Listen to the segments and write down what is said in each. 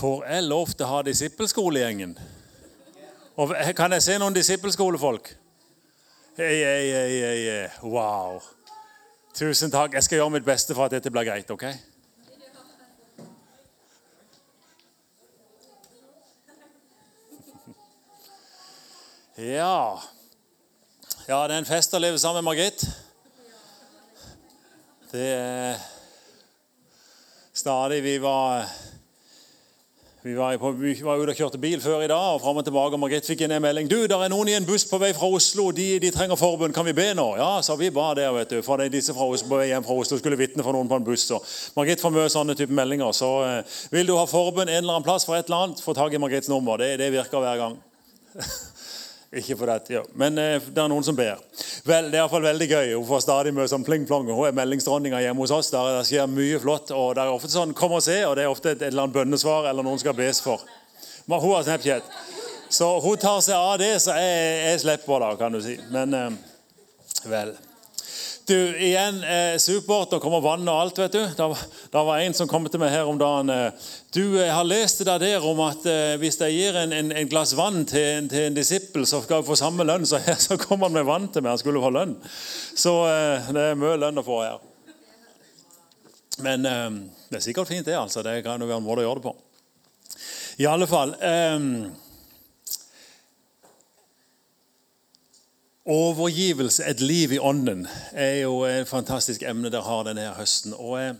Får jeg lov til å ha disippelskolegjengen? Og kan jeg se noen disippelskolefolk? Hei, hei, hei, hei. Wow. Tusen takk. Jeg skal gjøre mitt beste for at dette blir greit. ok? Ja Ja, det er en fest å leve sammen med Margit. Det er stadig Vi var vi var, på, vi var ute og kjørte bil før i dag, og fram og tilbake. og Margrethe fikk inn en melding. Du, der er noen i en buss på vei fra Oslo. De, de trenger forbund. Kan vi be nå? Ja, sa vi ba der, vet du. For det er disse fra Oslo, på vei hjem fra Oslo skulle vitne for noen på en buss. Og Margrethe får mye sånne type meldinger. Så eh, vil du ha forbund en eller annen plass for et eller annet, få tak i Margrethes nummer. Det, det virker hver gang. Ikke for dette, ja. Men eh, det er noen som ber. Vel, Det er i hvert fall veldig gøy. Hun får stadig mye sånn pling-plong. Hun er meldingsdronninga hjemme hos oss. Der det skjer mye flott. og det er ofte sånn, Kom og se, og det er ofte et, et eller annet bønnesvar eller noen skal bes for. Men hun har Snapchat. Så hun tar seg av det, så jeg, jeg slipper da, kan du si. Men eh, vel. Du, igjen, eh, supert. Det kommer vann og alt, vet du. Det var, var en som kom til meg her om dagen. Eh, du, jeg har lest det der om at eh, hvis jeg gir en, en, en glass vann til, til, en disippel, så skal jeg få samme lønn. Så, så kommer han med vann til meg. Han skulle få lønn. Så eh, det er mye lønn å få her. Men eh, det er sikkert fint, det. altså. Det kan jo være en måte å gjøre det på. I alle fall eh, Overgivelse, et liv i ånden, er jo et fantastisk emne dere har denne høsten. Og jeg,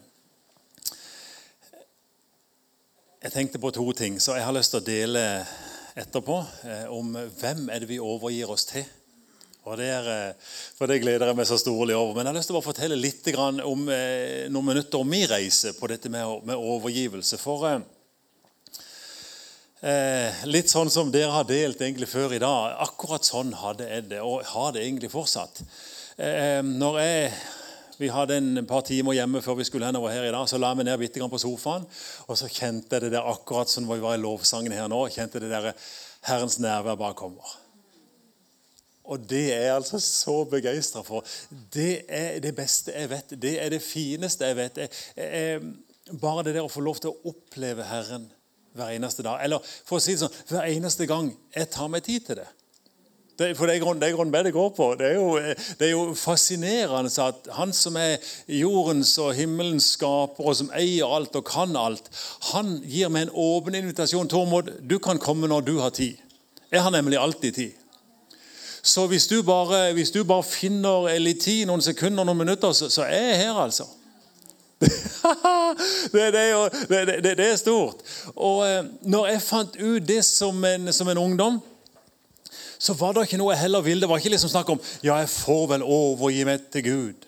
jeg tenkte på to ting, så jeg har lyst til å dele etterpå eh, om hvem er det vi overgir oss til. Og det er, eh, for det gleder jeg meg så storlig over. Men jeg har lyst til å bare fortelle litt om eh, noen minutter om min reise på dette med, med overgivelse. For eh, Eh, litt sånn som dere har delt egentlig før i dag. Akkurat sånn hadde jeg det, og har det egentlig fortsatt. Eh, når jeg, Vi hadde en par timer hjemme før vi skulle henover her i dag. Så la jeg meg ned bitte på sofaen, og så kjente jeg det der akkurat som vi var i lovsangen her nå. kjente det der Herrens nærvær bare kommer. Og det er jeg altså så begeistra for. Det er det beste jeg vet. Det er det fineste jeg vet. Jeg, jeg, bare det der å få lov til å oppleve Herren hver eneste dag. Eller for å si det sånn, hver eneste gang jeg tar meg tid til det. det for det er grunnen grunn det går på. Det er, jo, det er, jo, fascinerende at han som er jordens og himmelens skaper, og som eier alt og kan alt, han gir meg en åpen invitasjon. Tormod, du kan komme når du har tid. Jeg har nemlig alltid tid. Så hvis du bare, hvis du bare finner litt tid, noen sekunder, noen minutter, så, så er jeg her, altså. det, det, er jo, det, det, er stort. Og eh, når jeg fant ut det som en, som en, ungdom, så var det ikke noe jeg heller ville. Det var ikke liksom snakk om ja, jeg får vel overgi meg til Gud.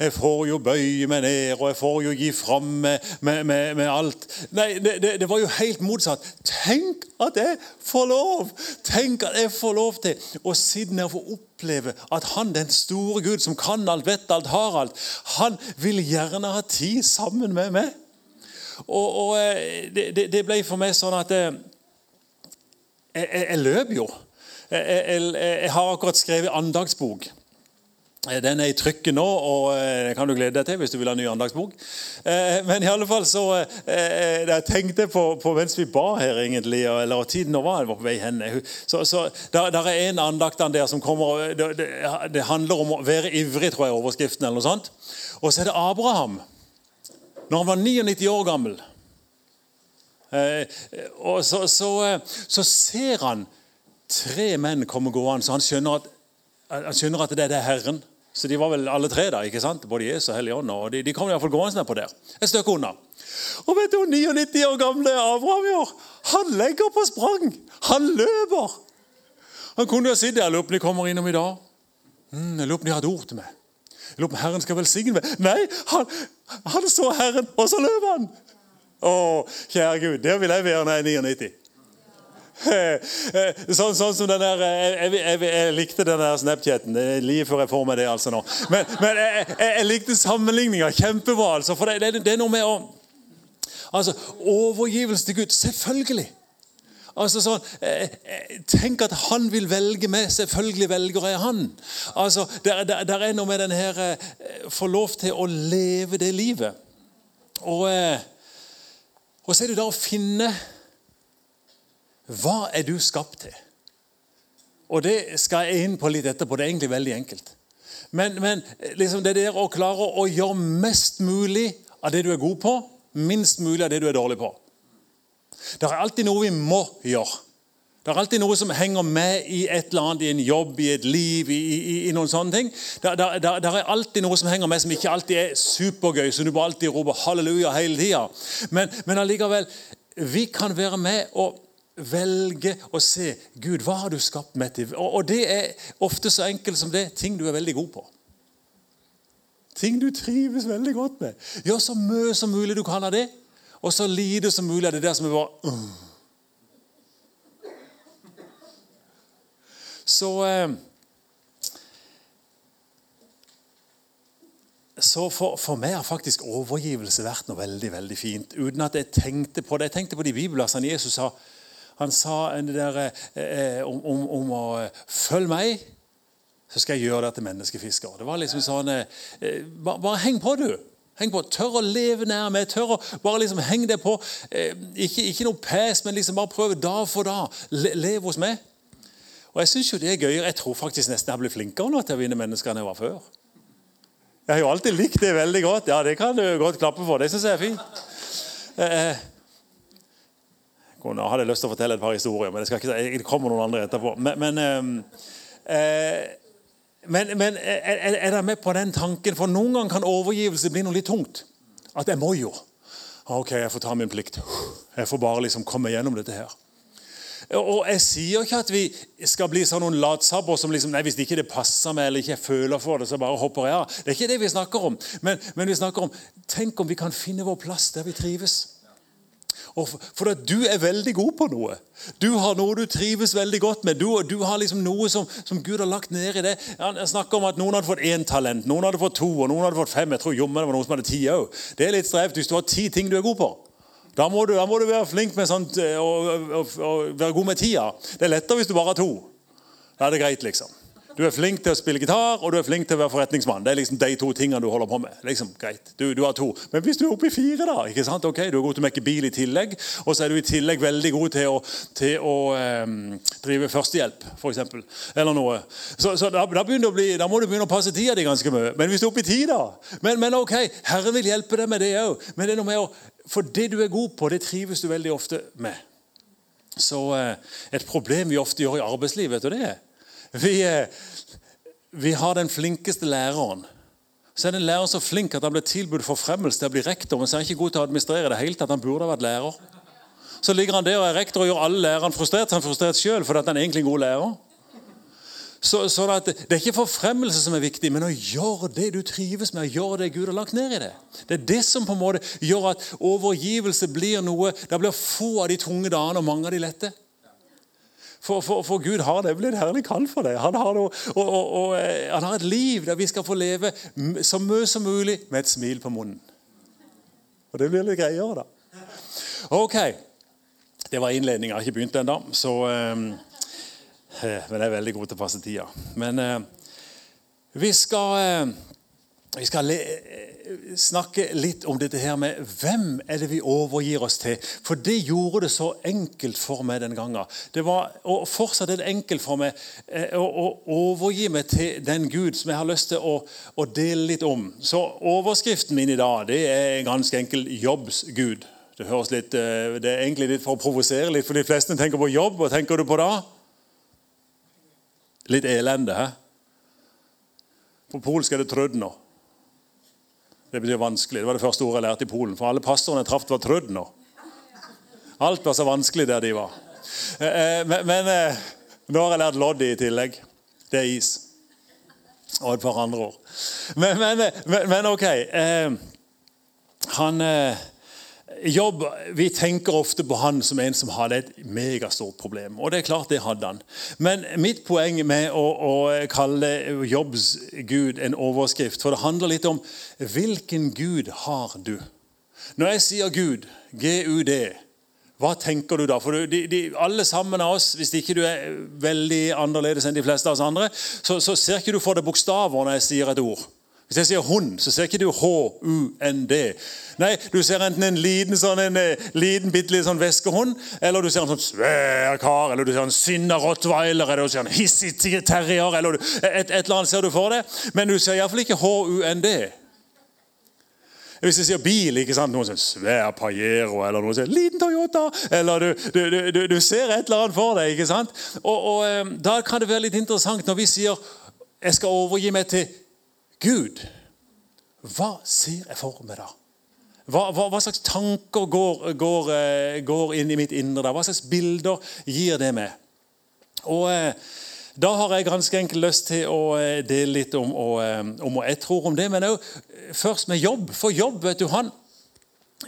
Jeg får jo bøye meg ned, og jeg får jo gi fram med, med, med, med alt. Nei, det, det, det, var jo helt motsatt. Tenk at jeg får lov! Tenk at jeg får lov til å sitte ned og få oppleve at han, den store Gud som kan alt, vet alt, har alt, han vil gjerne ha tid sammen med meg. Og, og eh, det, det, ble for meg sånn at eh, jeg, jeg, jeg løp jo. Jeg, jeg, har akkurat skrevet andagsbok. Eh, den er i trykket nå, og eh, det kan du glede deg til hvis du vil ha en ny andagsbok. Eh, men i alle fall så Jeg tenkte på, på mens vi ba her, egentlig, eller tiden nå var jeg på vei hen Så, så der, der, er en andakt der som kommer det, det, handler om å være ivrig, tror jeg, overskriften. eller noe sånt. Og så er det Abraham. Når han var 99 år gammel. Og så, så, så ser han tre menn komme gående, så han skjønner at han skjønner at det er Herren. Så de var vel alle tre der, ikke sant? både Jesus og Helligånd. Og de, de kom iallfall gående på der. Et stykke unna. Og vet du 99 år gamle Abraham gjør? Han legger på sprang! Han løper! Han kunne jo sittet der. Lurer på om de kommer innom i dag. Mm, lurer på om de har et ord til meg. Lurer på om Herren skal velsigne meg. Nei, han, han så Herren, og så løper han! Å, kjære Gud, der vil jeg være når jeg er 99. Sånn, sånn, som den der, jeg, jeg, jeg, jeg likte den der Snapchaten. Livet før jeg får meg det. altså nå. Men, men jeg, likte sammenligninga kjempebra. altså, for det, det, det, er noe med å altså, Overgivelse til Gud. Selvfølgelig. Altså sånn, Tenk at han vil velge meg. Selvfølgelig velger jeg han. Altså, Der, der, der er noe med den her Få lov til å leve det livet. Og Og så er det da å finne hva er du skapt til. Og det skal jeg inn på litt etterpå. Det er egentlig veldig enkelt. Men, men liksom det der å klare å gjøre mest mulig av det du er god på, minst mulig av det du er dårlig på. Det er alltid noe vi må gjøre. Det er alltid noe som henger med i et eller annet, i en jobb, i et liv, i, i, i noen sånne ting. Det, er alltid noe som henger med som ikke alltid er supergøy, så du må alltid rope halleluja hele tida. Men, men allikevel, vi kan være med og velge å se Gud, hva har du skapt meg til? Og, det er ofte så enkelt som det ting du er veldig god på. Ting du trives veldig godt med. Gjør så mye som mulig du kan av det, og så lite som mulig av det der som er bare uh. Så eh, Så for, for, meg har faktisk overgivelse vært noe veldig veldig fint. Uten at jeg tenkte på det. Jeg tenkte på de bibelversene Jesus sa. Han sa det der, eh, om, om, om, å eh, følge meg, så skal jeg gjøre deg til menneskefisker. Det var liksom sånn eh, eh, bare, bare, heng på, du. Heng på. Tør å leve nær meg. Tør å bare liksom henge deg på. Eh, ikke, ikke, noe pes, men liksom bare prøve dag for dag. Le, lev hos meg. Og Jeg synes jo det er gøyere. Jeg tror faktisk nesten jeg blir flinkere nå til å vinne mennesker enn jeg var før. Jeg har jo alltid likt det veldig godt. Ja, Det kan du godt klappe for. Det syns jeg er fint. Eh, nå hadde lyst til å fortelle et par historier, men ikke, det kommer noen andre etterpå. Men, men, eh, eh men, men er, er dere med på den tanken? For noen ganger kan overgivelse bli noe litt tungt. At jeg må jo. Ok, jeg får ta min plikt. Jeg får bare liksom komme gjennom dette her. Og Jeg sier ikke at vi skal bli sånn noen latsabber som liksom, nei, hvis ikke det passer meg eller ikke jeg føler for det, så bare hopper jeg av. Det er ikke det vi snakker om. Men, men vi snakker om tenk om vi kan finne vår plass der vi trives. For, at du er veldig god på noe. Du har noe du trives veldig godt med. Du, du har liksom noe som, som, Gud har lagt ned i det. Han snakker om at Noen hadde fått én talent, noen hadde fått to, og noen hadde fått fem. Jeg tror jommen det var noen som hadde ti òg. Det er litt strevt hvis du har ti ting du er god på. Da må du, da må du være flink med sånt, og, og, og, og, være god med tida. Det er lettere hvis du bare har to. Da er det greit, liksom. Du er flink til å spille gitar og du er flink til å være forretningsmann. Det er liksom de to tingene du holder på med. Liksom, greit, du, du har to. Men hvis du er oppe i fire, da ikke sant? Ok, Du er god til å mekke bil i tillegg, og så er du i tillegg veldig god til å, til å um, drive førstehjelp, f.eks. Eller noe. Så, så da, da, bli, da, må du begynne å passe tida di ganske mye. Men hvis du er oppe i ti, da men, men, ok, Herren vil hjelpe deg med det òg. Men det er noe med å, for det du er god på, det trives du veldig ofte med. Så eh, Et problem vi ofte gjør i arbeidslivet, vet du det er vi, vi har den flinkeste læreren. Så er det en lærer så flink at han ble tilbudt forfremmelse til å bli rektor, men så er han ikke god til å administrere det hele tatt. Han burde ha vært lærer. Så ligger han der og er rektor og gjør alle lærerne frustrert. Han er frustrert sjøl fordi han er egentlig en god lærer. Så, så det, det, er ikke forfremmelse som er viktig, men å gjøre det du trives med. å gjøre det Gud har lagt ned i det. Det er det som på en måte gjør at overgivelse blir noe Det blir få av de tunge dagene og mange av de lette. For, for, for, Gud har nemlig en herlig kall for deg. Han har, noe, og, og, og, eh, han har, et liv der vi skal få leve så mye som mulig med et smil på munnen. Og det blir litt greiere, da. Ok. Det var innledninga. Har ikke begynt ennå. Um, men jeg er veldig god til å passe tida. Men uh, vi skal uh, vi skal snakke litt om dette her med hvem er det vi overgir oss til. For det gjorde det så enkelt for meg den gangen. Det var, og Fortsatt er det enkelt for meg eh, å, å, overgi meg til den Gud som jeg har lyst til å, å, dele litt om. Så Overskriften min i dag det er ganske enkel 'jobbsgud'. Det høres litt, eh, det er egentlig litt for å provosere litt, for de fleste tenker på jobb. Hva tenker du på da? Litt elende. hæ? På polsk er det 'trødner'. Det betyr vanskelig. Det var det første ordet jeg lærte i Polen. For alle pastorene jeg traff, var trødner. Alt var så vanskelig der de var. Eh, eh, men eh, nå har jeg lært loddy i tillegg. Det er is. Og et par andre ord. Men, men, men ok. Han jobb, Vi tenker ofte på han som en som hadde et megastort problem. Og det er klart det hadde han. Men mitt poeng med å, å kalle jobbs Gud en overskrift For det handler litt om hvilken Gud har du? Når jeg sier Gud, G-U-D, hva tenker du da? For de, de, Alle sammen av oss, hvis ikke du er veldig annerledes enn de fleste av oss andre, så, så ser ikke du for deg bokstaver når jeg sier et ord. Hvis jeg sier hund, så ser ikke du H-U-N-D. Nei, Du ser enten en liten sånn, en, liten, bitte liten sånn veskehund, eller du ser en sånn svær kar, eller du ser en sinna rottweiler, eller du ser en hissig terrier, eller et, et, eller annet ser du for deg. Men du ser iallfall ikke H-U-N-D. Hvis jeg sier bil, ikke sant? noen sier svær Pajero, eller noen sier liten Toyota eller du, du, du, du, ser et eller annet for deg. ikke sant? Og, og eh, Da kan det være litt interessant når vi sier jeg skal overgi meg til Gud. Hva ser jeg for meg da? Hva, hva, hva slags tanker går, går, eh, går, inn i mitt indre? da? Hva slags bilder gir det meg? Og eh, Da har jeg ganske enkelt lyst til å dele litt og om hva jeg tror om det. Men òg først med jobb. For jobb, vet du, han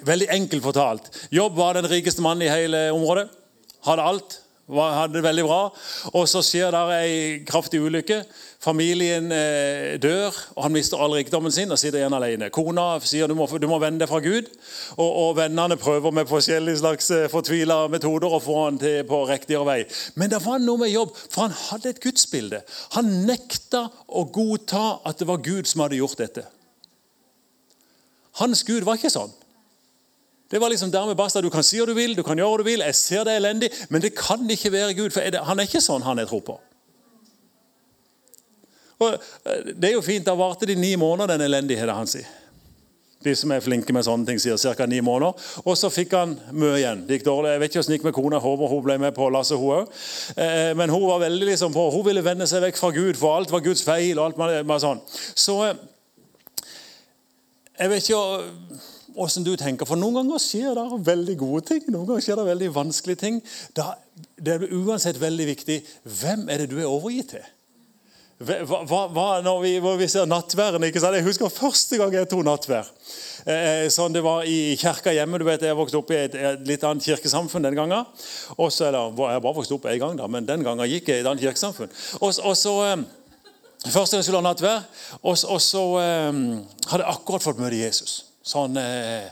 Veldig enkelt fortalt. Jobb var den rikeste mannen i hele området. Hadde alt. Hadde det veldig bra. Og så skjer der ei kraftig ulykke. Familien eh, dør, og han mister all rikdommen sin og sitter igjen alene. Kona sier du må, du må vende deg fra Gud, og, og, vennene prøver med forskjellige slags eh, fortvila metoder å få han til på riktigere vei. Men det var noe med jobb, for han hadde et gudsbilde. Han nekta å godta at det var Gud som hadde gjort dette. Hans Gud var ikke sånn. Det var liksom dermed basta. Du kan si hva du vil, du kan gjøre hva du vil. Jeg ser det er elendig, men det kan ikke være Gud. For han er ikke sånn han jeg tror på. Og eh, Det er jo fint. Da varte de ni måneder, den elendigheten hans. De som er flinke med sånne ting, sier ca. ni måneder. Og så fikk han mye igjen. Det gikk dårlig. Jeg vet ikke hvordan det gikk med kona. Håper hun ble med på lasset, hun òg. Eh, men hun var veldig liksom på, hun ville vende seg vekk fra Gud, for alt var Guds feil. og alt var sånn. Så eh, jeg vet ikke åssen du tenker, for noen ganger skjer det veldig gode ting. Noen ganger skjer det veldig vanskelige ting. Da, det er uansett veldig viktig hvem er det du er overgitt til. Hva, hva, når, vi, når, vi, ser nattværen ikke sant? Jeg husker første gang jeg tok nattvær. Eh, sånn Det var i kirka hjemme. du vet, Jeg vokste opp i et, et litt annet kirkesamfunn den gangen. Også, eller, jeg bare vokste opp én gang, da, men den gangen gikk jeg i et annet kirkesamfunn. Og, og så... Eh, Først jeg skulle ha nattvær, og, og så um, hadde jeg akkurat fått møte Jesus. Sånn, eh,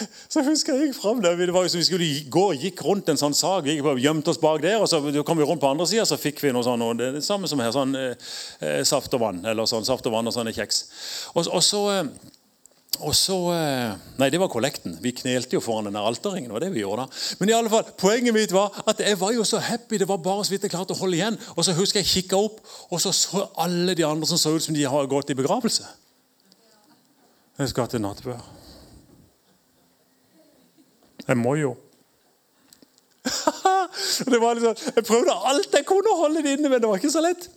så husker jeg gikk frem der. Det var vi skulle gå og gikk rundt en sånn sag. Vi gjemte oss bak der, og så kom vi rundt på andre sida, så fikk vi noe sånn, det, det samme som her. sånn eh, eh, Saft og vann eller sånn, saft og vann og sånne kjeks. Og, og så... Eh, og så, eh, Nei, det var kollekten. Vi knelte jo foran denne alterringen. var det vi gjorde da. Men i alle fall, poenget mitt var at jeg var jo så happy. Det var bare så vidt jeg klarte å holde igjen. Og så husker jeg kikka opp, og så så alle de andre som så ut som de har gått i begravelse. Jeg skal til nattverd. Jeg må jo. det liksom, Jeg prøvde alt jeg kunne å holde det inne, men det var ikke så lett.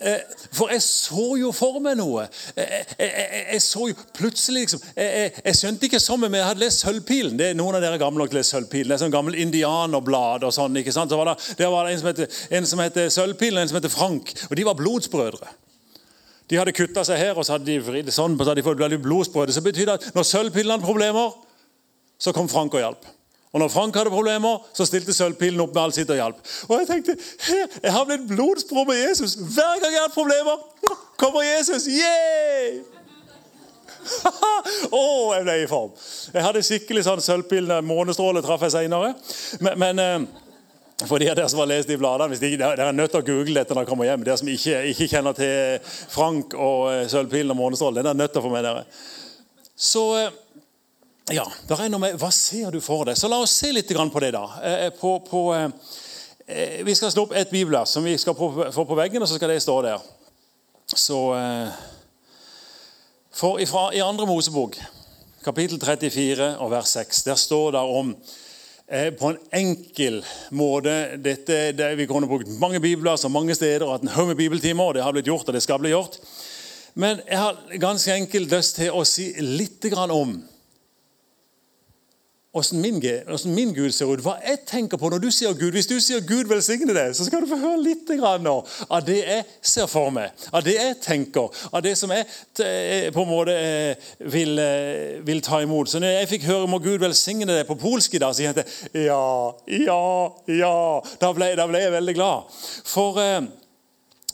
Eh, for jeg så jo for meg noe. Jeg, jeg, jeg, jeg så jo plutselig liksom, jeg, skjønte ikke sånn, men jeg hadde lest Sølvpilen. Det er Noen av dere gamle nok lest Sølvpilen. Det er sånn gammel indianerblad. og sånn, ikke sant? Så var det, der var det en som heter, en som heter Sølvpilen og en som heter Frank. og De var blodsbrødre. De hadde kutta seg her, og så hadde de vridd sånn, så hadde de fått blodsprøyte. Så betyr det at når Sølvpilen hadde problemer, så kom Frank og hjalp. Og når Frank hadde problemer, så stilte Sølvpilen opp med alt sitt og hjalp. Og jeg tenkte jeg har blitt blodsbror med Jesus. Hver gang jeg har problemer, kommer Jesus. Yeah! Å, oh, jeg ble i form. Jeg hadde skikkelig sånn sølvpil. Månestråle traff jeg seinere. Men, men eh, for de av dere som har lest de bladene, de, Dere er nødt til å google dette når dere kommer hjem. Dere som ikke, ikke kjenner til Frank og eh, Sølvpilen og Månestrålen. Den er nødt til å få med dere. Så eh, ja, det er noe med, Hva ser du for deg? Så La oss se litt på det. da. Eh, på, på, vi skal slå opp et bibelvers som vi skal få på veggen, og så skal det stå der. Så, for ifra, I andre Mosebok, kapittel 34 og vers 6, der står det om på en enkel måte dette, det, Vi kunne brukt mange bibler så mange steder og hatt en haug med bibeltimer. og Det har blitt gjort, og det skal bli gjort. Men jeg har ganske enkelt lyst til å si litt om hvordan min, min, Gud ser ut, hva jeg tenker på når du sier Gud. Hvis du sier Gud velsigne deg, så skal du få høre litt nå, av det jeg ser for meg, av det jeg tenker, av det som jeg eh, på en måte eh, vil, eh, vil ta imot. Så når jeg fikk høre må Gud velsigne deg på polsk i dag, så kjente jeg ja, ja, ja. Da ble, da ble jeg veldig glad. For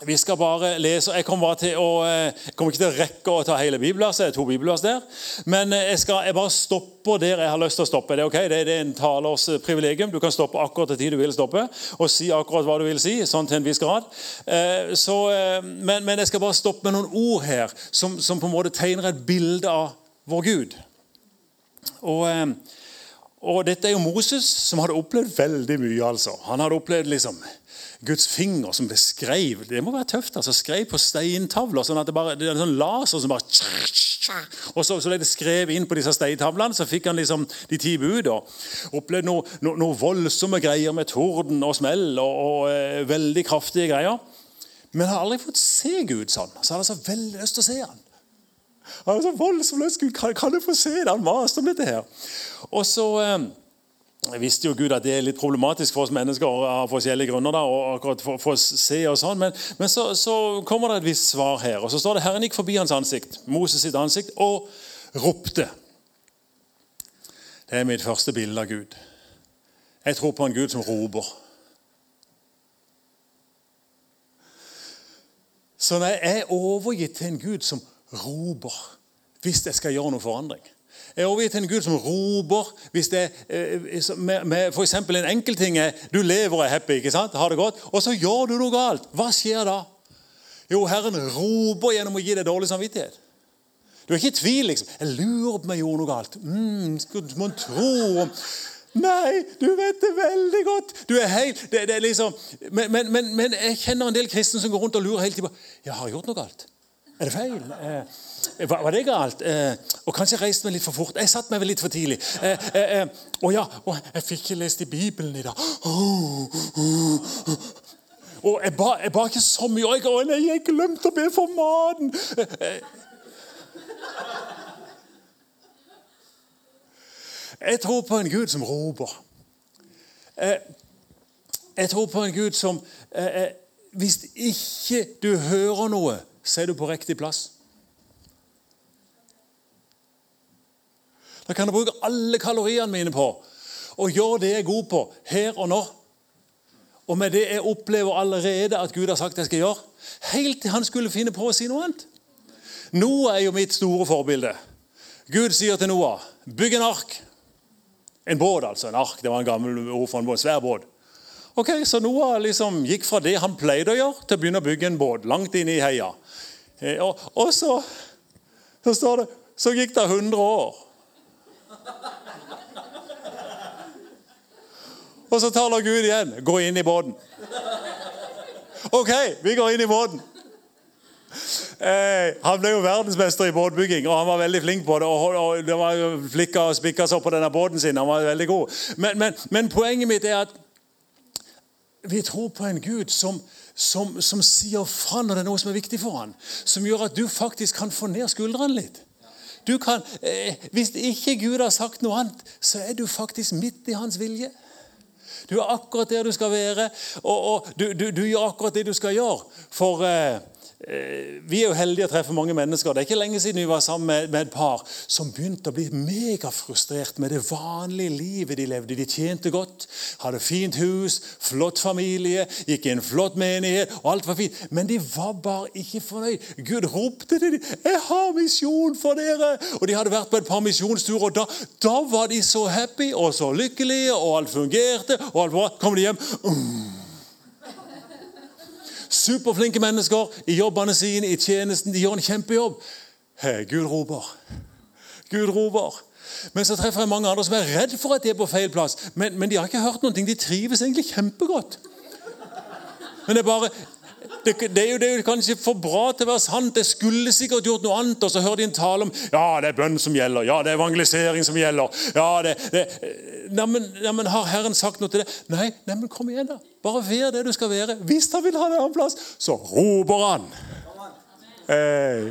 vi skal bare lese. Jeg kommer, til å, jeg kommer ikke til å rekke å ta hele bibelverset. Er to bibelvers der. Men jeg, skal, jeg bare stopper der jeg har lyst til å stoppe. Det er ok, det, er en talers privilegium. Du kan stoppe akkurat til tid du vil stoppe, og si akkurat hva du vil si. sånn til en viss grad. Så, men, men, jeg skal bare stoppe med noen ord her som, som, på en måte tegner et bilde av vår Gud. Og, og dette er jo Moses, som hadde opplevd veldig mye. altså. Han hadde opplevd liksom Guds finger som ble skrev. Det må være tøft. altså Skrev på steintavler. sånn at Det bare, det er en sånn laser som bare Og så, så ble det skrevet inn på disse steintavlene. Så fikk han liksom de ti bud. og Opplevde noe, no, no voldsomme greier med torden og smell og, og eh, veldig kraftige greier. Men han har aldri fått se Gud sånn. Så han hadde så veldig lyst til å se han. Han har så voldsomt lyst Gud, kan, kan du få se det? Han maste om dette her. Og så... Eh, jeg visste jo Gud at det er litt problematisk for oss mennesker av forskjellige grunner. da, og akkurat for, for å se og sånn, Men, men så, så, kommer det et visst svar her. og Så står det Herren gikk forbi hans ansikt, Moses sitt ansikt, og ropte. Det er mitt første bilde av Gud. Jeg tror på en Gud som roper. Så når jeg er overgitt til en Gud som roper hvis jeg skal gjøre noe forandring er overgitt til en Gud som roper. hvis det eh, med, med F.eks. en enkel ting er du lever og er happy, ikke sant? har det godt, og så gjør du noe galt. Hva skjer da? Jo, Herren roper gjennom å gi deg dårlig samvittighet. Du er ikke i tvil. liksom. 'Jeg lurer på om jeg gjorde noe galt.' Mm, skulle man tro Nei, du vet det veldig godt. Du er helt, det, det er liksom, men, men, men, men, jeg kjenner en del kristne som går rundt og lurer hele tiden på ja, har jeg gjort noe galt. Er det feil? Eh, var, var, det galt? Eh, og kanskje jeg reiste meg litt for fort. Jeg satte meg vel litt for tidlig. Eh, eh, eh å ja, å, jeg fikk ikke lest i Bibelen i dag. Oh, oh, oh. Og jeg ba, jeg ba, ikke så mye. Og jeg, å, nei, jeg glemte å be for maten. Eh, jeg tror på en Gud som roper. Jeg tror på en Gud som Hvis ikke du hører noe så er du på riktig plass. Da kan jeg bruke alle kaloriene mine på å gjøre det jeg er god på her og nå. Og med det jeg opplever allerede at Gud har sagt jeg skal gjøre, helt til han skulle finne på å si noe annet. Noah er jo mitt store forbilde. Gud sier til Noah, bygg en ark. En båt, altså. En ark, Det var en gammel ord for en. Svær båt. Ok, Så Noah liksom gikk fra det han pleide å gjøre, til å begynne å bygge en båt langt inne i heia. Eh, og, og så, så står det Så gikk det 100 år. Og så taler Gud igjen. Gå inn i båten. OK, vi går inn i båten. Eh, han ble jo verdensmester i båtbygging, og han var veldig flink på det. og, og Det var flikka og spikka seg på denne båten sin. Han var veldig god. Men, men, men poenget mitt er at vi tror på en Gud som, som, som sier fra når det er noe som er viktig for han, Som gjør at du faktisk kan få ned skuldrene litt. Du kan, eh, hvis ikke Gud har sagt noe annet, så er du faktisk midt i hans vilje. Du er akkurat der du skal være, og, og du, du, du, gjør akkurat det du skal gjøre. For eh, vi er jo heldige å treffe mange mennesker. Det er ikke lenge siden vi var sammen med, med et par som begynte å bli megafrustrert med det vanlige livet de levde. De tjente godt, hadde fint hus, flott familie, gikk i en flott menighet. og alt var fint. Men de var bare ikke fornøyd. Gud ropte til dem 'Jeg har misjon for dere!' Og De hadde vært på et par misjonsturer, og da, da, var de så happy og så lykkelige, og alt fungerte. og alt var, Kom de hjem um Superflinke mennesker i jobbene sine, i tjenesten. De gjør en kjempejobb. Hey, Gud roper. Gud roper. Men så treffer jeg mange andre som er redd for at de er på feil plass. Men, men de har ikke hørt noen ting. De trives egentlig kjempegodt. Men det er bare det, det, er jo, det, er jo, kanskje for bra til å være sant. Jeg skulle sikkert gjort noe annet. Og så hører de en tale om ja, det er bønn som gjelder. Ja, det er evangelisering som gjelder. Ja, det, det Neimen, nei, Har Herren sagt noe til det? Nei, men kom igjen, da. Bare vær det du skal være. Hvis han vil ha deg en plass, så roper han. Hey.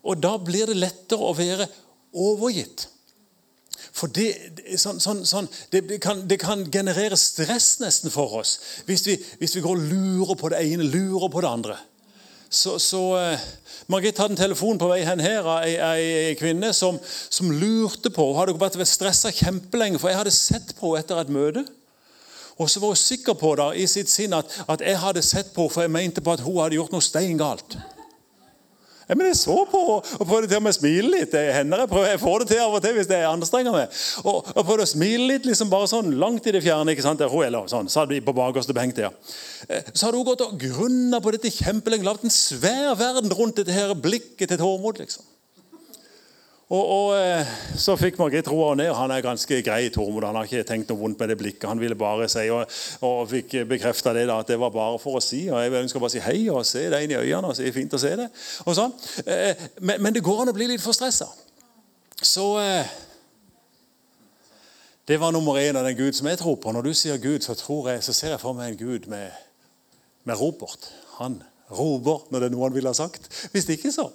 Og da blir det lettere å være overgitt. For det, sånn, sånn, sånn, det, kan, det, kan, generere stress nesten for oss hvis vi, hvis vi, går og lurer på det ene, lurer på det andre. Så, så uh, Margit hadde en telefon på vei hen her av ei, kvinne som, som, lurte på Hun hadde vært stressa kjempelenge, for jeg hadde sett på henne etter et møte. Og så var hun sikker på da, i sitt sinn at, at jeg hadde sett på for jeg mente på at hun hadde gjort noe steingalt. Ja, men Jeg så på og prøvde til og med å smile litt. Det hender jeg, prøver, jeg får det til av og til hvis jeg anstrenger meg. Og, og prøvde å smile litt liksom bare sånn langt i det fjerne. ikke sant? Der hun eller sånn, satt på bakerste benk der. Eh, så hadde hun gått og grunna på dette kjempelenge. Lagd en svær verden rundt dette her blikket til Tormod. liksom. Og, og, eh, Så fikk Margit roa ned. Han er ganske grei, Tormod. Han har ikke tenkt noe vondt med det blikket. Han ville bare si, og, og fikk bekrefta det, da, at det var bare for å si. og Jeg ønsker bare å si hei og se deg inn i øynene. og si fint å se det. Og sånn. Eh, men, men det går an å bli litt for stressa. Så eh, Det var nummer én av den Gud som jeg tror på. Når du sier Gud, så, tror jeg, så ser jeg for meg en Gud med, med Robert. Han roper når det er noe han ville ha sagt. Hvis ikke, så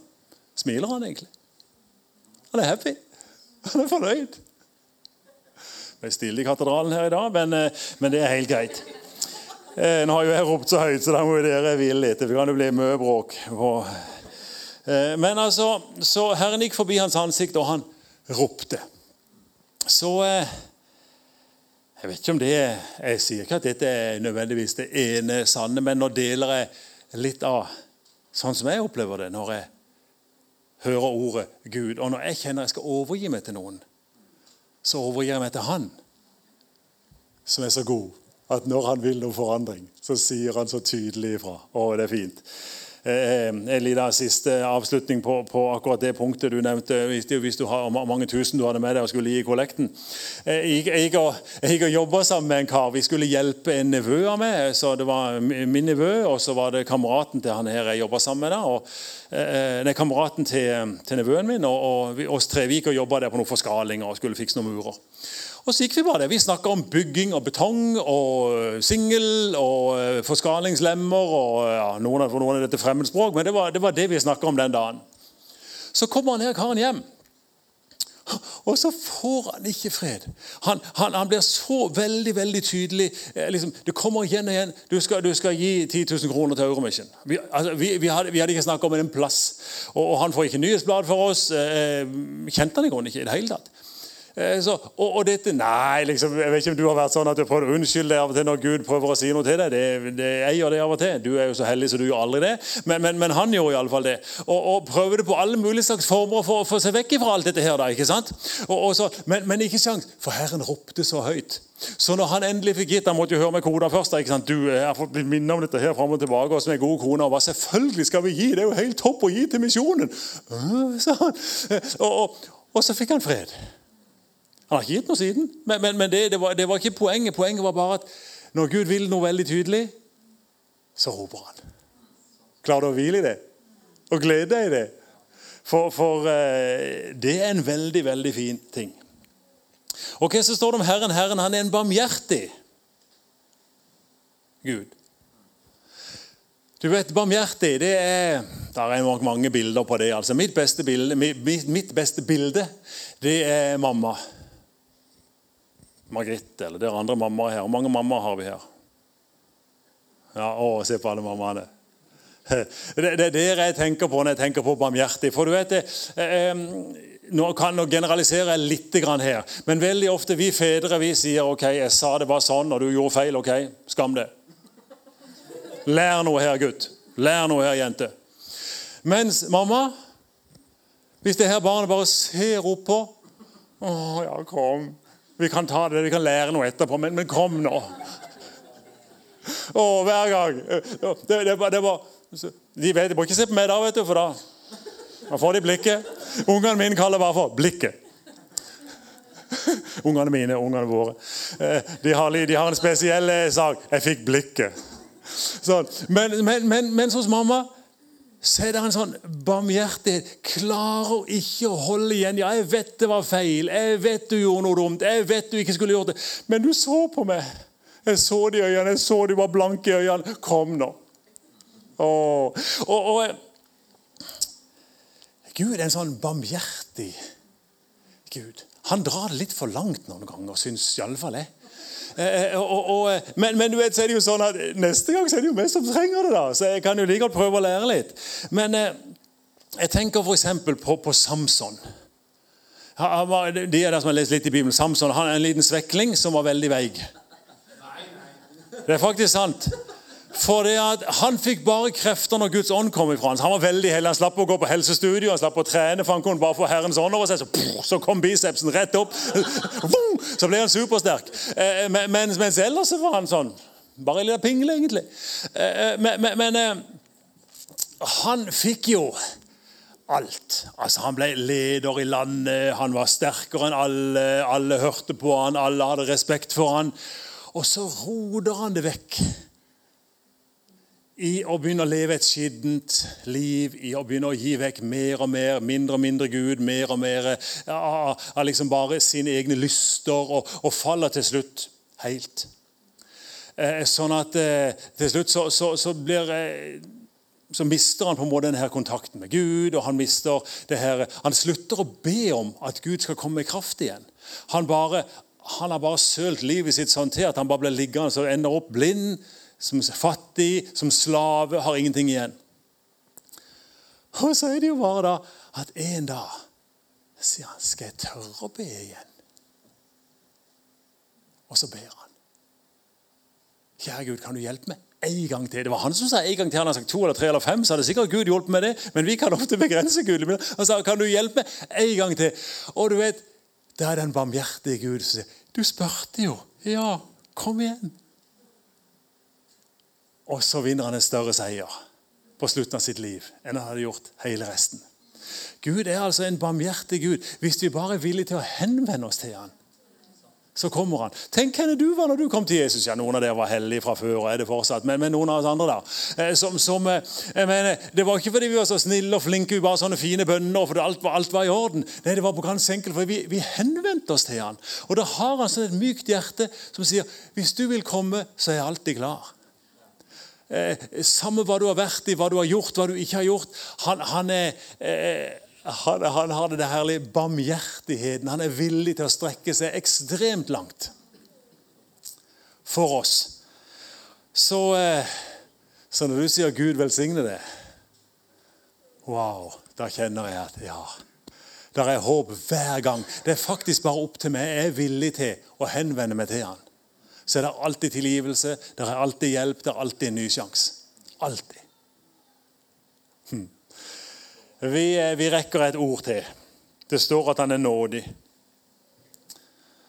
smiler han egentlig. Han er happy. Han er fornøyd. Det er stille i katedralen her i dag, men, eh, men det er helt greit. Eh, nå har jo jeg ropt så høyt, så da må dere hvile litt. Det kan jo bli mye bråk. Eh, men altså, så Herren gikk forbi hans ansikt, og han ropte. Så Jeg vet ikke om det Jeg sier ikke at dette er nødvendigvis det ene sanne, men nå deler jeg litt av sånn som jeg opplever det når jeg hører ordet Gud. Og når jeg kjenner jeg skal overgi meg til noen, så overgir jeg meg til Han som er så god at når han vil noe forandring, så sier han så tydelig ifra. Å, det er fint. Eh, en liten siste avslutning på, på, akkurat det punktet du nevnte. Hvis, du har mange tusen du hadde med deg og skulle gi kollekten. Eh, jeg, jeg, jeg, jeg jobba sammen med en kar. Vi skulle hjelpe en nevø av meg. så Det var min nevø, og så var det kameraten til han her jeg jobba sammen med. Da, og, nei, er kameraten til, til nevøen min. og, og vi, oss tre vi gikk og jobba der på noen forskalinger og skulle fikse noen murer. Og så gikk Vi bare det. Vi snakka om bygging og betong og singel og eh, forskalingslemmer og ja, noen, for noen av dette fremmedspråk, men det var det, var det vi snakka om den dagen. Så kommer han her karen hjem. Og så får han ikke fred. Han, han, han blir så veldig veldig tydelig. Eh, liksom, det kommer igjen og igjen. Du skal, du skal gi 10 000 kroner til Euromission. Vi, altså, vi, vi, hadde, vi hadde, ikke snakka om en plass. Og, og, han får ikke nyhetsblad for oss. Eh, kjente han i grunnen ikke i det hele tatt. Eh, så, og, og, dette Nei, liksom, jeg vet ikke om du har vært sånn at du prøver å unnskylde deg av og til når Gud prøver å si noe til deg. Det, det, jeg gjør det av og til. Du er jo så heldig så du gjør aldri det. Men, men, men han gjorde iallfall det. Og, og prøver det på alle mulige slags former for å få seg vekk fra alt dette her. da, ikke sant? Og, så, men, men, ikke sjans, for Herren ropte så høyt. Så når han endelig fikk gitt Han måtte jo høre med kona først. Da, ikke sant? Du, jeg har fått minne om dette her fram og tilbake. Og som er god kone, og hva selvfølgelig skal vi gi? Det er jo helt topp å gi til misjonen. Så, og, og, og så fikk han fred. Han har ikke gitt noe siden. Men, men, men det, det, var, det, var, ikke poenget. Poenget var bare at når Gud vil noe veldig tydelig, så roper han. Klarer du å hvile i det? Og glede deg i det? For, for uh, det er en veldig, veldig fin ting. Og hva så står det om Herren? Herren han er en barmhjertig Gud. Du vet, Barmhjertig det er Det er nok mange bilder på det. altså. Mitt beste bilde, mitt, mitt beste bilde det er mamma. Margrethe eller det er andre mammaer her. Hvor mange mammaer har vi her? Ja, å, Se på alle mammaene. Det er det jeg tenker på når jeg tenker på barmhjertig. For du vet det, eh, Nå kan jeg generalisere litt her, men veldig ofte vi fedre vi sier ok, jeg sa det var sånn, og du gjorde feil. ok, Skam det. Lær noe her, gutt. Lær noe her, jente. Mens mamma Hvis det her barnet bare ser opp på Å, ja, kom. Vi kan ta det, vi kan lære noe etterpå, men, men kom nå. Og hver gang. Det, det, det var, de vet, de må ikke se på meg da, vet du, for da, da får de blikket. Ungene mine kaller bare for blikket. Ungene mine, ungene våre. Eh, de har, de har en spesiell eh, sak. 'Jeg fikk blikket'. Sånn. Men, men, men, mens hos mamma så er det en sånn barmhjertighet. Klarer ikke å holde igjen. Ja, jeg vet det var feil. Jeg vet du gjorde noe dumt. Jeg vet du ikke skulle gjort det. Men du så på meg. Jeg så de øynene. Jeg så de var blanke i øynene. Kom nå. Åh. Og, og, Gud er en sånn barmhjertig Gud. Han drar det litt for langt noen ganger, syns iallfall jeg. Eh, eh, og, og, eh, men, men, du vet, så er det jo sånn at neste gang så er det jo vi som trenger det. da, Så jeg kan jo like godt prøve å lære litt. Men jeg tenker f.eks. På, på Samson. De er der som har lest litt i Bibelen. Samson han er en liten svekling som var veldig veig. Det er faktisk sant. For Han fikk bare krefter når Guds ånd kom ifra ham. Han var veldig heldig. Han slapp å gå på helsestudio, han slapp å trene, for han kunne bare få Herrens ånd over seg. Så, så kom bicepsen rett opp. Så ble han supersterk. Eh, mens, mens ellers var han sånn. Bare en liten pingle, egentlig. Eh, eh, men, men han fikk jo alt. Altså, Han ble leder i landet, han var sterkere enn alle. Alle hørte på han, alle hadde respekt for han. Og så roder han det vekk i å begynne å leve et skittent liv, i å begynne å gi vekk mer og mer, mindre og mindre Gud, mer og mer av ja, liksom bare sine egne lyster, og, og faller til slutt helt. Eh, sånn at eh, til slutt så, så, så blir eh, så mister han på en måte denne kontakten med Gud. og Han mister det her, han slutter å be om at Gud skal komme med kraft igjen. Han, bare, han har bare sølt livet sitt sånn til at han bare blir liggende og ender opp blind som fattig, som slave, har ingenting igjen. Og så er det jo bare da at en dag sier han, skal jeg tørre å be igjen? Og så ber han. Kjære Gud, kan du hjelpe meg? En gang til. Det var han som sa en gang til. Han har sagt to eller tre eller fem, så hadde sikkert Gud hjulpet med det. Men vi kan ofte begrense Gud. Han sa, kan du hjelpe meg en gang til? Og du vet, det er den barmhjertige Gud som sier, du spurte jo. Ja, kom igjen. Og så vinner han en større seier på slutten av sitt liv enn han hadde gjort hele resten. Gud er altså en barmhjertig Gud. Hvis vi bare er villige til å henvende oss til han, så kommer han. Tenk henne du var når du kom til Jesus. Ja, Noen av dere var hellige fra før, og er det fortsatt, men, men noen av oss andre da. Eh, som, som, eh, jeg mener, det var ikke fordi vi var så snille og flinke, vi bare sånne fine bønner, for alt var, alt var i orden. Nei, det var på ganske enkelt, for vi, vi henvendte oss til han. Og da har han sånn et mykt hjerte som sier hvis du vil komme, så er jeg alltid klar eh, Samme hva du har vært i, hva du har gjort, hva du ikke har gjort. Han, han, er, eh, han, han har det herlige barmhjertigheten. Han er villig til å strekke seg ekstremt langt for oss. Så, eh, så når du sier 'Gud velsigne det', wow, da kjenner jeg at ja. Der er håp hver gang. Det er faktisk bare opp til meg. Jeg er villig til å henvende meg til han så er det alltid tilgivelse, det er alltid hjelp, det er alltid en ny sjanse. Alltid. Hm. Vi, eh, vi, rekker et ord til. Det står at han er nådig.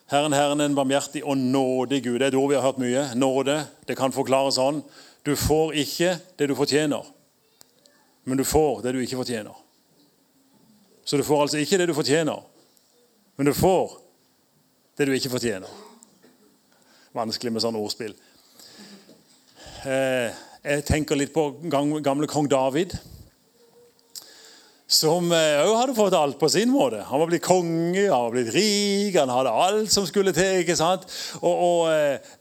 Herren, Herren er en barmhjertig og nådig Gud. Det er et ord vi har hørt mye. Nåde. Det kan forklares sånn. Du får ikke det du fortjener, men du får det du ikke fortjener. Så du får altså ikke det du fortjener, men du får det du ikke fortjener vanskelig med sånne ordspill. Eh, jeg tenker litt på gamle kong David. Som òg eh, hadde fått alt på sin måte. Han var blitt konge, han var blitt rik, han hadde alt som skulle til. ikke sant? Og, og eh,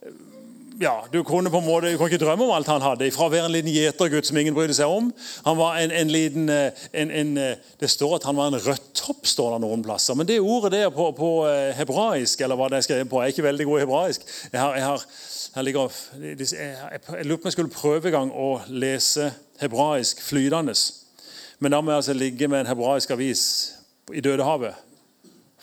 ja, Du kunne på en måte, du kunne ikke drømme om alt han hadde. Fra å være en liten gjetergutt som ingen brydde seg om. Han var en, en liten, eh, en, en, eh, Det står at han var en rødtopp, står det noen plasser. Men det ordet der på, på eh, hebraisk, eller hva det er skrevet på, er ikke veldig god i hebraisk. Jeg, har, jeg, har, jeg, ligger, jeg, jeg lurer på om jeg skulle prøve en gang å lese hebraisk flytende. Men da må jeg altså ligge med en hebraisk avis i Dødehavet.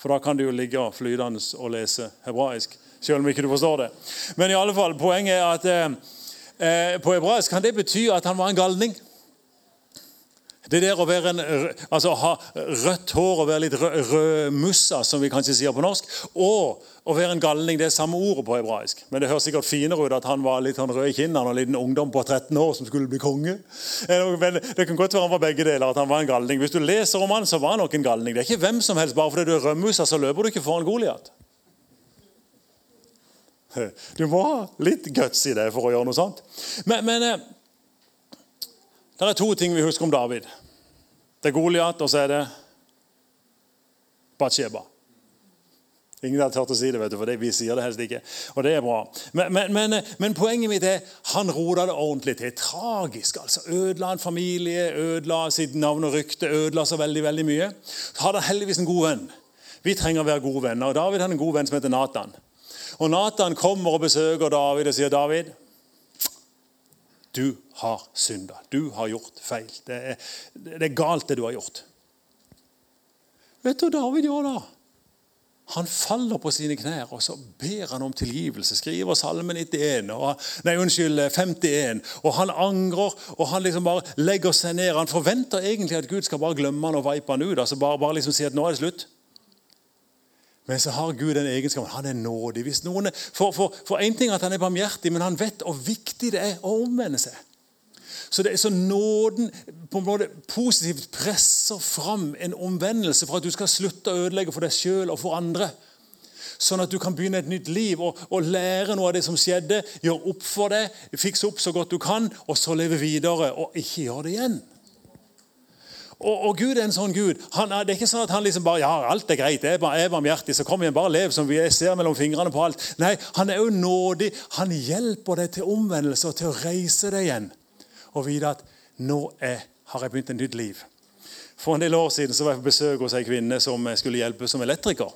For da kan du jo ligge flytende og lese hebraisk selv om ikke du forstår det. Men i alle fall, poenget er at eh, eh, på hebraisk kan det bety at han var en galning. Det der å en, altså ha rødt hår og være litt rødmussa, som vi kanskje sier på norsk, og å være en galning, det er samme ordet på hebraisk. Men det høres sikkert finere ut at han var litt sånn rød i kinnene og en liten ungdom på 13 år som skulle bli konge. Men det kan godt være han var begge deler, at han var en galning. Hvis du leser om han, så var han nok en galning. Det er ikke hvem som helst. Bare fordi du er rødmussa, så løper du ikke foran Goliat. Du må ha litt guts i det for å gjøre noe sånt. Men, men eh, det er to ting vi husker om David. Det er Goliat, og så er det Batsheba. Ingen har turt å si det, vet du, for vi sier det helst ikke. Og det er bra. Men, men, men, eh, men poenget mitt er han rota det ordentlig til. Tragisk. altså. Ødela en familie, ødela sitt navn og rykte, ødela så veldig veldig mye. Så har han heldigvis en god venn. Vi trenger å være gode venner. og David har en god venn som heter Nathan. Og Nathan kommer og besøker David og sier, 'David, du har synda. Du har gjort feil. Det er, det er galt, det du har gjort.' Vet du hva David gjør da? Han faller på sine knær og så ber han om tilgivelse. Skriver salmen 91, og, nei, unnskyld, 51. Og han angrer og han liksom bare legger seg ned. Han forventer egentlig at Gud skal bare glemme han og vipe han ut. altså Bare, bare liksom si at nå er det slutt. Men så har Gud den egenskapen. Han er nådig. Hvis noen er, for, for, for en ting er at han er barmhjertig, men han vet hvor viktig det er å omvende seg. Så det så nåden på en måte positivt presser fram en omvendelse for at du skal slutte å ødelegge for deg sjøl og for andre. Sånn at du kan begynne et nytt liv og, og, lære noe av det som skjedde. Gjøre opp for det, fikse opp så godt du kan, og så leve videre. Og ikke gjøre det igjen. Og, og, Gud er en sånn Gud. Han, det er ikke sånn at han liksom bare ja, alt er greit, jeg er, bare, er barmhjertig, så kom igjen, bare lev som vi ser mellom fingrene på alt. Nei, han er jo nådig. Han hjelper deg til omvendelse og til å reise deg igjen og vite at nå er, har jeg begynt et nytt liv. For en del år siden så var jeg på besøk hos ei kvinne som skulle hjelpe som elektriker.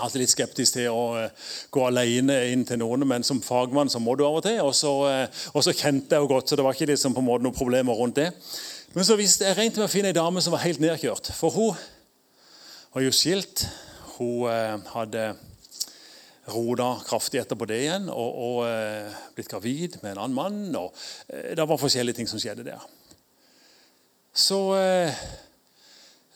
Alltid litt skeptisk til å uh, gå alene inn til noen, men som fagmann så må du av og til. Og så, uh, og så kjente jeg henne godt, så det var ikke liksom på en måte noen problemer rundt det. Men så visste jeg regnet med å finne ei dame som var helt nedkjørt. For hun var jo skilt. Hun eh, hadde rota kraftig etterpå det igjen og, og eh, blitt gravid med en annen mann. og eh, Det var forskjellige ting som skjedde der. Så, eh,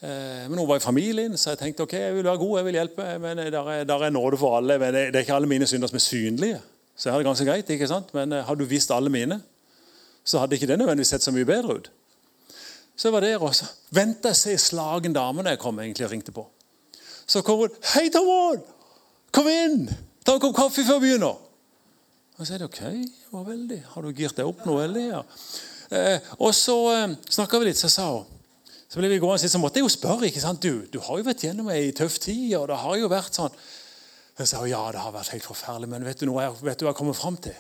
eh, men hun var i familien, så jeg tenkte ok, jeg vil være god, jeg vil hjelpe. Men der er, der er nåde for alle. men Det er ikke alle mine synder som er synlige. Så er det ganske greit, ikke sant? Men eh, hadde du visst alle mine, så hadde ikke det nødvendigvis sett så mye bedre ut. Så jeg var der også. Venta jeg se slagen dame når jeg kom egentlig og ringte på. Så kom hun. 'Hei, Tomon! Kom inn! Ta en kopp kaffe før vi begynner. Og så er det ok. var veldig. Har du girt deg opp nå? Eller? Ja. Eh, og så eh, snakka vi litt, så sa hun Så ble vi gående, så måtte jeg jo spørre. ikke sant? Du, du har jo vært gjennom ei tøff tid, og det har jo vært sånn. Så sa hun ja, det har vært helt forferdelig, men vet du noe vet du hva jeg kommer fram til?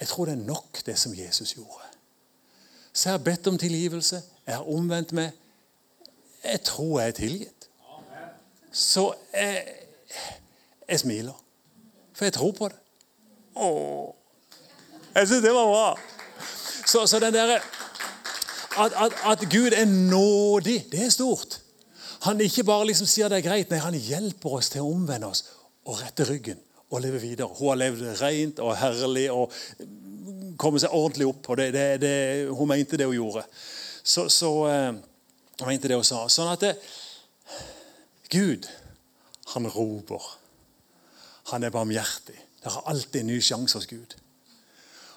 Jeg tror det er nok, det som Jesus gjorde. Så jeg har bedt om tilgivelse. Jeg har omvendt meg. Jeg tror jeg er tilgitt. Så jeg, jeg smiler. For jeg tror på det. Åh. Jeg syns det var bra. Så, så den derre at, at, at, Gud er nådig, det er stort. Han ikke bare liksom sier det er greit, nei, han hjelper oss til å omvende oss og rette ryggen og leve videre. Hun har levd rent og herlig og kommet seg ordentlig opp. og det, det, det, Hun mente det hun gjorde. Så, så uh, hun mente det hun sa. Sånn at det, Gud, han roper. Han er barmhjertig. Det er alltid en ny sjanse hos Gud.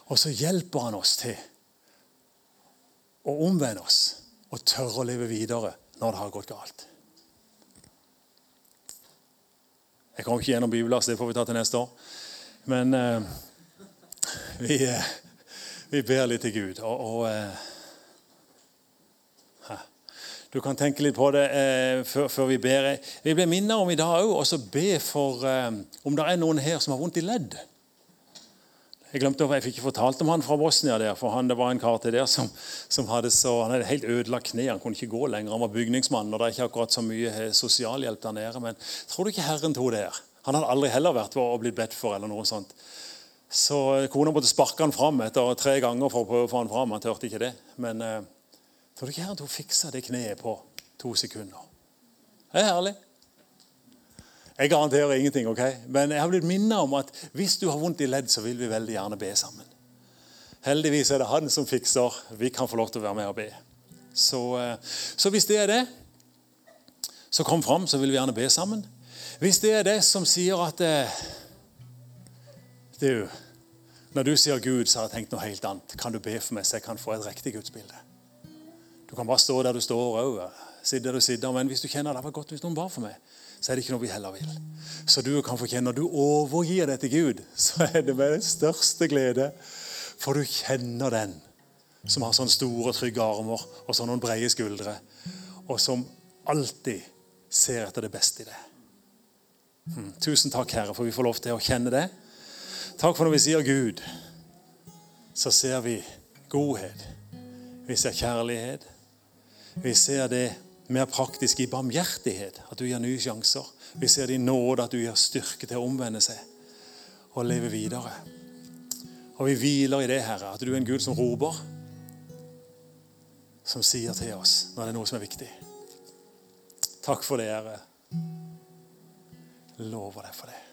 Og så hjelper han oss til å omvende oss og tørre å leve videre når det har gått galt. Jeg kommer ikke gjennom bibelvers, det får vi ta til neste år. Men eh, vi, eh, vi, ber litt til Gud. Og, og eh, du kan tenke litt på det eh, før, før, vi ber. Vi ble minnet om i dag òg å be for eh, om det er noen her som har vondt i ledd. Jeg glemte, jeg fikk ikke fortalt om han fra Bosnia. der, for han, Det var en kar til der som, som hadde så, han hadde helt ødelagt kne. Han kunne ikke gå lenger. Han var bygningsmann. og Det er ikke akkurat så mye eh, sosialhjelp der nede. Men tror du ikke Herren tok det her? Han hadde aldri heller vært og blitt bedt for. eller noe sånt. Så eh, kona måtte sparke han fram etter tre ganger for å prøve å få han fram. Han turte ikke det. Men eh, Tror du ikke Herren tok fiksa det kneet på to sekunder? Det er herlig. Jeg garanterer ingenting, ok? men jeg har blitt minnet om at hvis du har vondt i ledd, så vil vi veldig gjerne be sammen. Heldigvis er det han som fikser. Vi kan få lov til å være med og be. Så, eh, så hvis det er det, så kom fram, så vil vi gjerne be sammen. Hvis det er det som sier at eh, Du, når du sier Gud, så har jeg tenkt noe helt annet. Kan du be for meg, så jeg kan få et riktig gudsbilde? Du kan bare stå der du står òg. Sitte der du sitter. Men hvis du kjenner det var godt hvis noen ba for meg, så er det ikke noe vi heller vil. Så du kan få kjenne Når du overgir deg til Gud, så er det med den største glede. For du kjenner den som har sånne store, trygge armer og sånne noen brede skuldre. Og som alltid ser etter det beste i det. Hmm. Tusen takk, Herre, for vi får lov til å kjenne det. Takk for når vi sier Gud, så ser vi godhet. Vi ser kjærlighet. Vi ser det mer praktisk i barmhjertighet, at du gir nye sjanser. Vi ser det i nåde, at du gir styrke til å omvende seg og leve videre. Og vi hviler i det, Herre, at du er en Gud som roper, som sier til oss når det er noe som er viktig. Takk for det, Herre. Lover deg for det.